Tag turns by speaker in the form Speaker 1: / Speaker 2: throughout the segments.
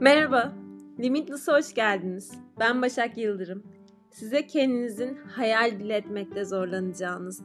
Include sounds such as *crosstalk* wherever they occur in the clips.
Speaker 1: Merhaba, Limitless'a hoş geldiniz. Ben Başak Yıldırım. Size kendinizin hayal bile etmekte zorlanacağınız,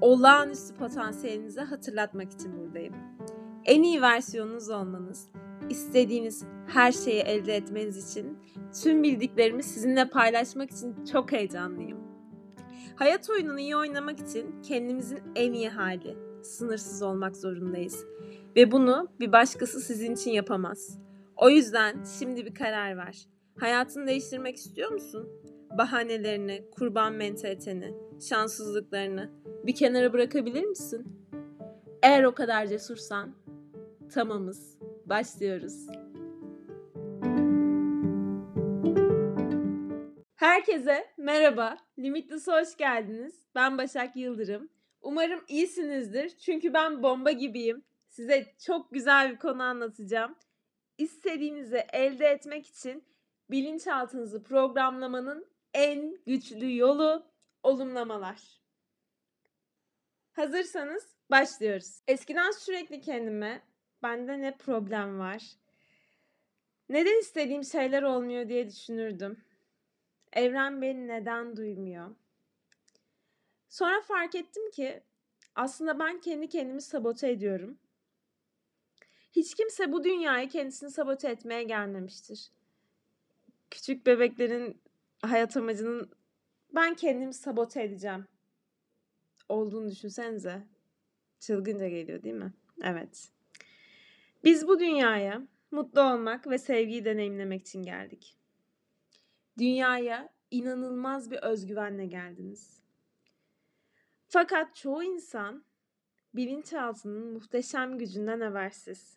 Speaker 1: olağanüstü potansiyelinizi hatırlatmak için buradayım. En iyi versiyonunuz olmanız, istediğiniz her şeyi elde etmeniz için tüm bildiklerimi sizinle paylaşmak için çok heyecanlıyım. Hayat oyununu iyi oynamak için kendimizin en iyi hali, sınırsız olmak zorundayız. Ve bunu bir başkası sizin için yapamaz. O yüzden şimdi bir karar ver. Hayatını değiştirmek istiyor musun? Bahanelerini, kurban mentaliteni, şanssızlıklarını bir kenara bırakabilir misin? Eğer o kadar cesursan, tamamız. Başlıyoruz. Herkese merhaba. Limitless'a hoş geldiniz. Ben Başak Yıldırım. Umarım iyisinizdir. Çünkü ben bomba gibiyim. Size çok güzel bir konu anlatacağım istediğinizi elde etmek için bilinçaltınızı programlamanın en güçlü yolu olumlamalar. Hazırsanız başlıyoruz. Eskiden sürekli kendime bende ne problem var? Neden istediğim şeyler olmuyor diye düşünürdüm. Evren beni neden duymuyor? Sonra fark ettim ki aslında ben kendi kendimi sabote ediyorum hiç kimse bu dünyaya kendisini sabote etmeye gelmemiştir. Küçük bebeklerin hayat amacının ben kendimi sabote edeceğim olduğunu düşünsenize. Çılgınca geliyor değil mi? Evet. Biz bu dünyaya mutlu olmak ve sevgiyi deneyimlemek için geldik. Dünyaya inanılmaz bir özgüvenle geldiniz. Fakat çoğu insan bilinçaltının muhteşem gücünden habersiz.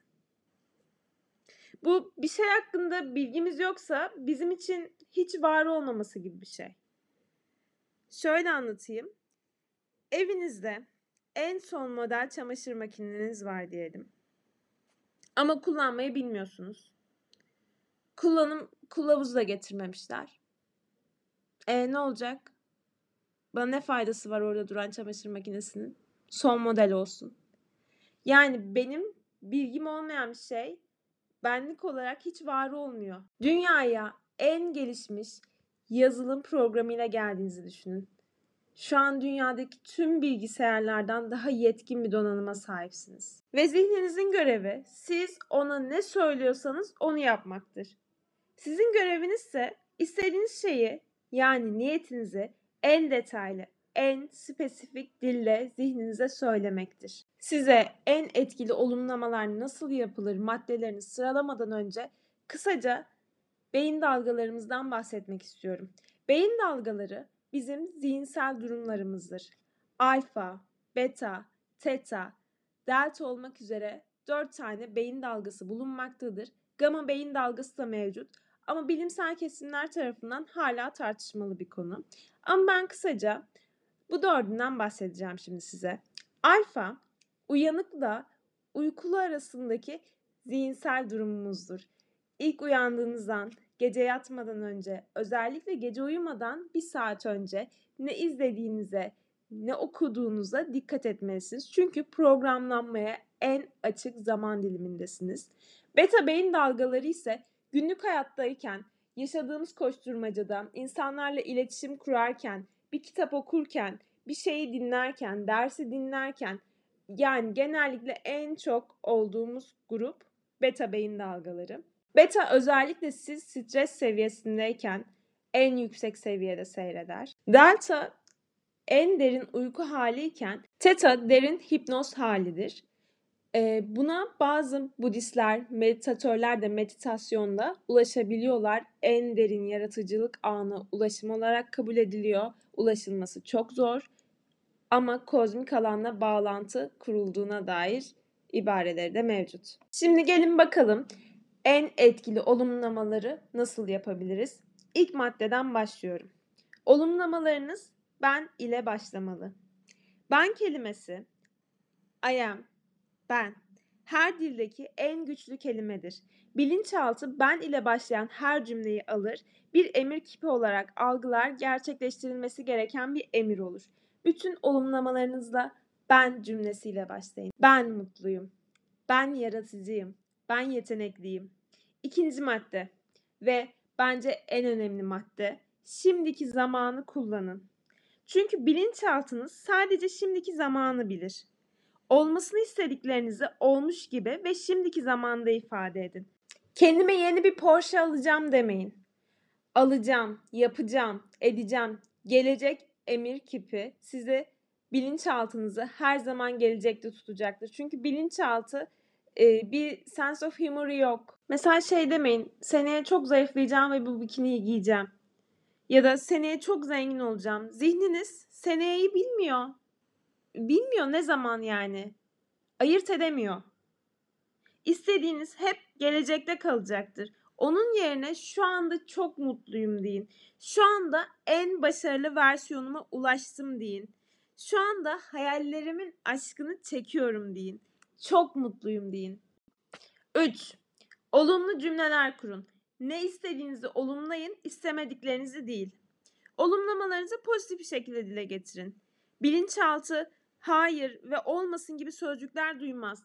Speaker 1: Bu bir şey hakkında bilgimiz yoksa bizim için hiç var olmaması gibi bir şey. Şöyle anlatayım. Evinizde en son model çamaşır makineniz var diyelim. Ama kullanmayı bilmiyorsunuz. Kullanım kılavuzu da getirmemişler. E ne olacak? Bana ne faydası var orada duran çamaşır makinesinin? Son model olsun. Yani benim bilgim olmayan bir şey benlik olarak hiç var olmuyor. Dünyaya en gelişmiş yazılım programıyla geldiğinizi düşünün. Şu an dünyadaki tüm bilgisayarlardan daha yetkin bir donanıma sahipsiniz. Ve zihninizin görevi siz ona ne söylüyorsanız onu yapmaktır. Sizin göreviniz ise istediğiniz şeyi yani niyetinizi en detaylı, en spesifik dille zihninize söylemektir. Size en etkili olumlamalar nasıl yapılır maddelerini sıralamadan önce kısaca beyin dalgalarımızdan bahsetmek istiyorum. Beyin dalgaları bizim zihinsel durumlarımızdır. Alfa, beta, teta, delta olmak üzere 4 tane beyin dalgası bulunmaktadır. Gamma beyin dalgası da mevcut ama bilimsel kesimler tarafından hala tartışmalı bir konu. Ama ben kısaca bu dördünden bahsedeceğim şimdi size. Alfa, uyanıkla uykulu arasındaki zihinsel durumumuzdur. İlk uyandığınızdan, gece yatmadan önce, özellikle gece uyumadan bir saat önce ne izlediğinize, ne okuduğunuza dikkat etmelisiniz. Çünkü programlanmaya en açık zaman dilimindesiniz. Beta beyin dalgaları ise günlük hayattayken, yaşadığımız koşturmacada, insanlarla iletişim kurarken, bir kitap okurken, bir şeyi dinlerken, dersi dinlerken yani genellikle en çok olduğumuz grup beta beyin dalgaları. Beta özellikle siz stres seviyesindeyken en yüksek seviyede seyreder. Delta en derin uyku haliyken teta derin hipnoz halidir. Ee, buna bazı Budistler, meditatörler de meditasyonda ulaşabiliyorlar. En derin yaratıcılık anı ulaşım olarak kabul ediliyor. Ulaşılması çok zor ama kozmik alanla bağlantı kurulduğuna dair ibareleri de mevcut. Şimdi gelin bakalım en etkili olumlamaları nasıl yapabiliriz? İlk maddeden başlıyorum. Olumlamalarınız ben ile başlamalı. Ben kelimesi I am, ben her dildeki en güçlü kelimedir. Bilinçaltı ben ile başlayan her cümleyi alır, bir emir kipi olarak algılar, gerçekleştirilmesi gereken bir emir olur. Bütün olumlamalarınızla ben cümlesiyle başlayın. Ben mutluyum. Ben yaratıcıyım. Ben yetenekliyim. İkinci madde ve bence en önemli madde şimdiki zamanı kullanın. Çünkü bilinçaltınız sadece şimdiki zamanı bilir. Olmasını istediklerinizi olmuş gibi ve şimdiki zamanda ifade edin. Kendime yeni bir Porsche alacağım demeyin. Alacağım, yapacağım, edeceğim. Gelecek emir kipi sizi bilinçaltınızı her zaman gelecekte tutacaktır. Çünkü bilinçaltı e, bir sense of humor yok. Mesela şey demeyin, seneye çok zayıflayacağım ve bu bikiniyi giyeceğim. Ya da seneye çok zengin olacağım. Zihniniz seneyi bilmiyor. Bilmiyor ne zaman yani. Ayırt edemiyor. İstediğiniz hep gelecekte kalacaktır. Onun yerine şu anda çok mutluyum deyin. Şu anda en başarılı versiyonuma ulaştım deyin. Şu anda hayallerimin aşkını çekiyorum deyin. Çok mutluyum deyin. 3. Olumlu cümleler kurun. Ne istediğinizi olumlayın, istemediklerinizi değil. Olumlamalarınızı pozitif bir şekilde dile getirin. Bilinçaltı hayır ve olmasın gibi sözcükler duymaz.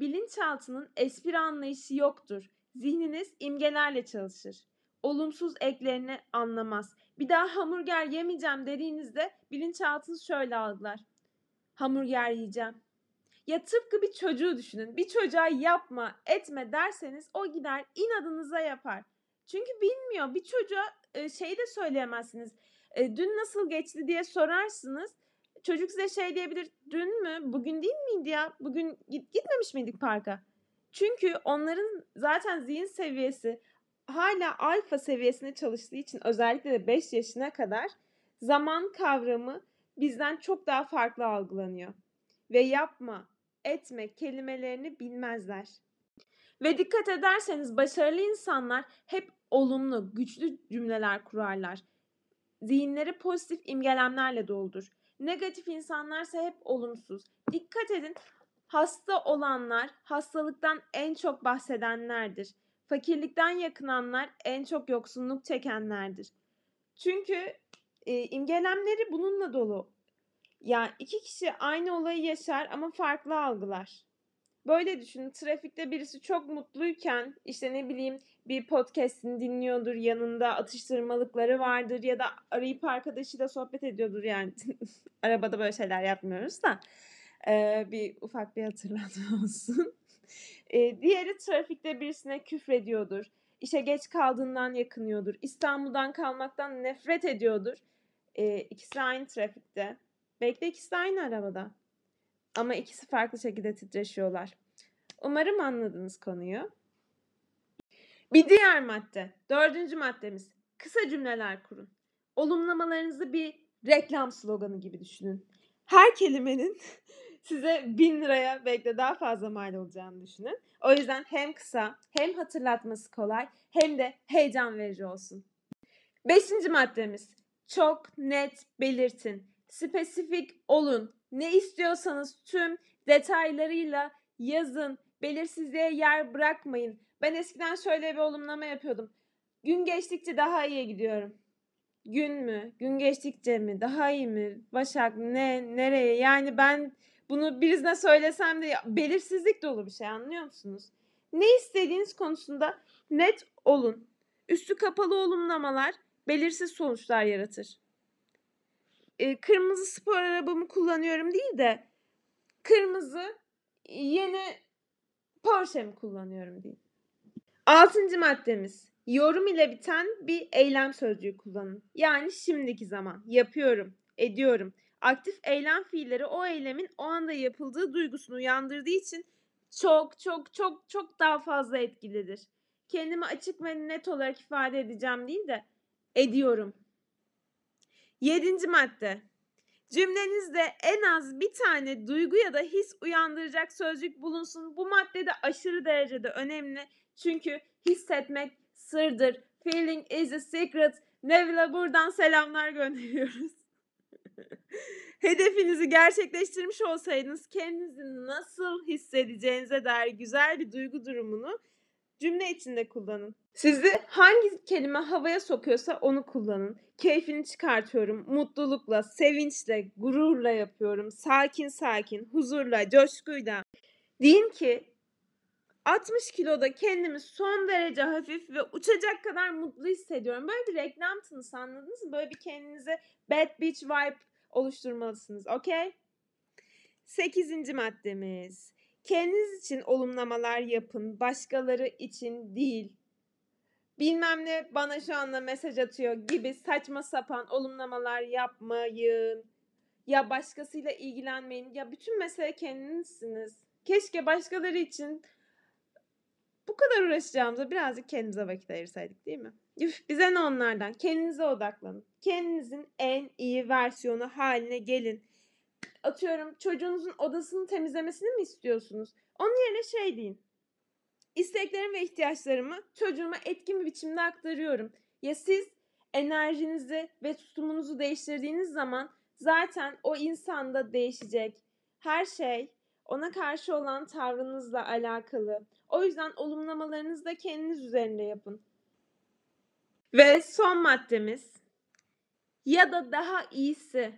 Speaker 1: Bilinçaltının espri anlayışı yoktur. Zihniniz imgelerle çalışır. Olumsuz eklerini anlamaz. Bir daha hamburger yemeyeceğim dediğinizde bilinçaltınız şöyle algılar. Hamburger yiyeceğim. Ya tıpkı bir çocuğu düşünün. Bir çocuğa yapma, etme derseniz o gider inadınıza yapar. Çünkü bilmiyor. Bir çocuğa şey de söyleyemezsiniz. E, dün nasıl geçti diye sorarsınız. Çocuk size şey diyebilir. Dün mü? Bugün değil miydi ya? Bugün git, gitmemiş miydik parka? Çünkü onların zaten zihin seviyesi hala alfa seviyesine çalıştığı için özellikle de 5 yaşına kadar zaman kavramı bizden çok daha farklı algılanıyor. Ve yapma, etme kelimelerini bilmezler. Ve dikkat ederseniz başarılı insanlar hep olumlu, güçlü cümleler kurarlar. Zihinleri pozitif imgelemlerle doldur. Negatif insanlarsa hep olumsuz. Dikkat edin hasta olanlar hastalıktan en çok bahsedenlerdir. Fakirlikten yakınanlar en çok yoksunluk çekenlerdir. Çünkü e, imgelemleri bununla dolu. Yani iki kişi aynı olayı yaşar ama farklı algılar. Böyle düşünün trafikte birisi çok mutluyken işte ne bileyim bir podcast'ini dinliyordur yanında atıştırmalıkları vardır ya da arayıp arkadaşıyla sohbet ediyordur yani *laughs* arabada böyle şeyler yapmıyoruz da ee, bir ufak bir hatırlatma *laughs* olsun. Ee, diğeri trafikte birisine küfrediyordur. İşe geç kaldığından yakınıyordur. İstanbul'dan kalmaktan nefret ediyordur. Ee, ikisi aynı trafikte. Belki de ikisi de aynı arabada. Ama ikisi farklı şekilde titreşiyorlar. Umarım anladınız konuyu. Bir diğer madde. Dördüncü maddemiz. Kısa cümleler kurun. Olumlamalarınızı bir reklam sloganı gibi düşünün. Her kelimenin *laughs* size bin liraya belki de daha fazla mal olacağını düşünün. O yüzden hem kısa hem hatırlatması kolay hem de heyecan verici olsun. Beşinci maddemiz. Çok net belirtin. Spesifik olun. Ne istiyorsanız tüm detaylarıyla yazın. Belirsizliğe yer bırakmayın. Ben eskiden şöyle bir olumlama yapıyordum. Gün geçtikçe daha iyiye gidiyorum. Gün mü? Gün geçtikçe mi? Daha iyi mi? Başak ne? Nereye? Yani ben bunu birisine söylesem de belirsizlik dolu bir şey anlıyor musunuz? Ne istediğiniz konusunda net olun. Üstü kapalı olumlamalar belirsiz sonuçlar yaratır. Ee, kırmızı spor arabamı kullanıyorum değil de kırmızı yeni Porsche'mi kullanıyorum değil. Altıncı maddemiz. Yorum ile biten bir eylem sözcüğü kullanın. Yani şimdiki zaman. Yapıyorum, ediyorum aktif eylem fiilleri o eylemin o anda yapıldığı duygusunu uyandırdığı için çok çok çok çok daha fazla etkilidir. Kendimi açık ve net olarak ifade edeceğim değil de ediyorum. Yedinci madde. Cümlenizde en az bir tane duygu ya da his uyandıracak sözcük bulunsun. Bu madde de aşırı derecede önemli. Çünkü hissetmek sırdır. Feeling is a secret. Neville'e buradan selamlar gönderiyoruz. *laughs* Hedefinizi gerçekleştirmiş olsaydınız kendinizi nasıl hissedeceğinize dair güzel bir duygu durumunu cümle içinde kullanın. Sizi hangi kelime havaya sokuyorsa onu kullanın. Keyfini çıkartıyorum. Mutlulukla, sevinçle, gururla yapıyorum. Sakin sakin, huzurla, coşkuyla. Deyin ki 60 kiloda kendimi son derece hafif ve uçacak kadar mutlu hissediyorum. Böyle bir reklam tınısı anladınız mı? Böyle bir kendinize bad bitch vibe oluşturmalısınız. Okey? Sekizinci maddemiz. Kendiniz için olumlamalar yapın. Başkaları için değil. Bilmem ne bana şu anda mesaj atıyor gibi saçma sapan olumlamalar yapmayın. Ya başkasıyla ilgilenmeyin. Ya bütün mesele kendinizsiniz. Keşke başkaları için bu kadar uğraşacağımıza birazcık kendimize vakit ayırsaydık değil mi? Üf, bize ne onlardan? Kendinize odaklanın. Kendinizin en iyi versiyonu haline gelin. Atıyorum çocuğunuzun odasını temizlemesini mi istiyorsunuz? Onun yerine şey deyin. İsteklerimi ve ihtiyaçlarımı çocuğuma etkin bir biçimde aktarıyorum. Ya siz enerjinizi ve tutumunuzu değiştirdiğiniz zaman zaten o insanda değişecek. Her şey ona karşı olan tavrınızla alakalı. O yüzden olumlamalarınızı da kendiniz üzerinde yapın. Ve son maddemiz ya da daha iyisi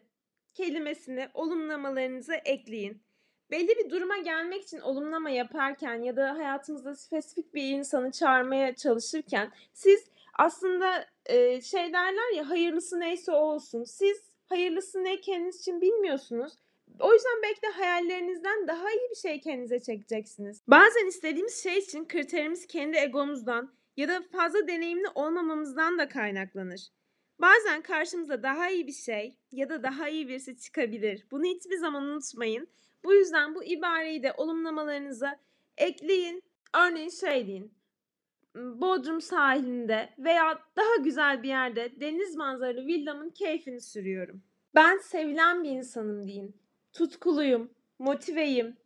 Speaker 1: kelimesini olumlamalarınıza ekleyin. Belli bir duruma gelmek için olumlama yaparken ya da hayatınızda spesifik bir insanı çağırmaya çalışırken siz aslında e, şey derler ya hayırlısı neyse o olsun. Siz hayırlısı ne kendiniz için bilmiyorsunuz. O yüzden belki de hayallerinizden daha iyi bir şey kendinize çekeceksiniz. Bazen istediğimiz şey için kriterimiz kendi egomuzdan ya da fazla deneyimli olmamamızdan da kaynaklanır. Bazen karşımıza daha iyi bir şey ya da daha iyi birisi çıkabilir. Bunu hiçbir zaman unutmayın. Bu yüzden bu ibareyi de olumlamalarınıza ekleyin. Örneğin şey deyin. Bodrum sahilinde veya daha güzel bir yerde deniz manzaralı villamın keyfini sürüyorum. Ben sevilen bir insanım deyin. Tutkuluyum, motiveyim.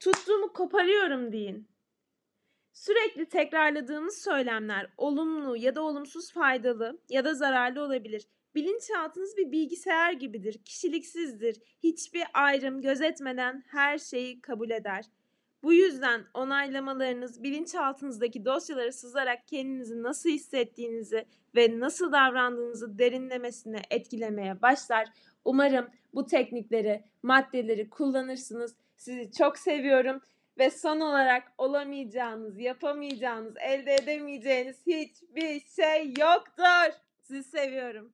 Speaker 1: Tuttuğumu koparıyorum deyin. Sürekli tekrarladığımız söylemler olumlu ya da olumsuz faydalı ya da zararlı olabilir. Bilinçaltınız bir bilgisayar gibidir, kişiliksizdir. Hiçbir ayrım gözetmeden her şeyi kabul eder. Bu yüzden onaylamalarınız bilinçaltınızdaki dosyaları sızarak kendinizi nasıl hissettiğinizi ve nasıl davrandığınızı derinlemesine etkilemeye başlar. Umarım bu teknikleri, maddeleri kullanırsınız. Sizi çok seviyorum ve son olarak olamayacağınız, yapamayacağınız, elde edemeyeceğiniz hiçbir şey yoktur. Sizi seviyorum.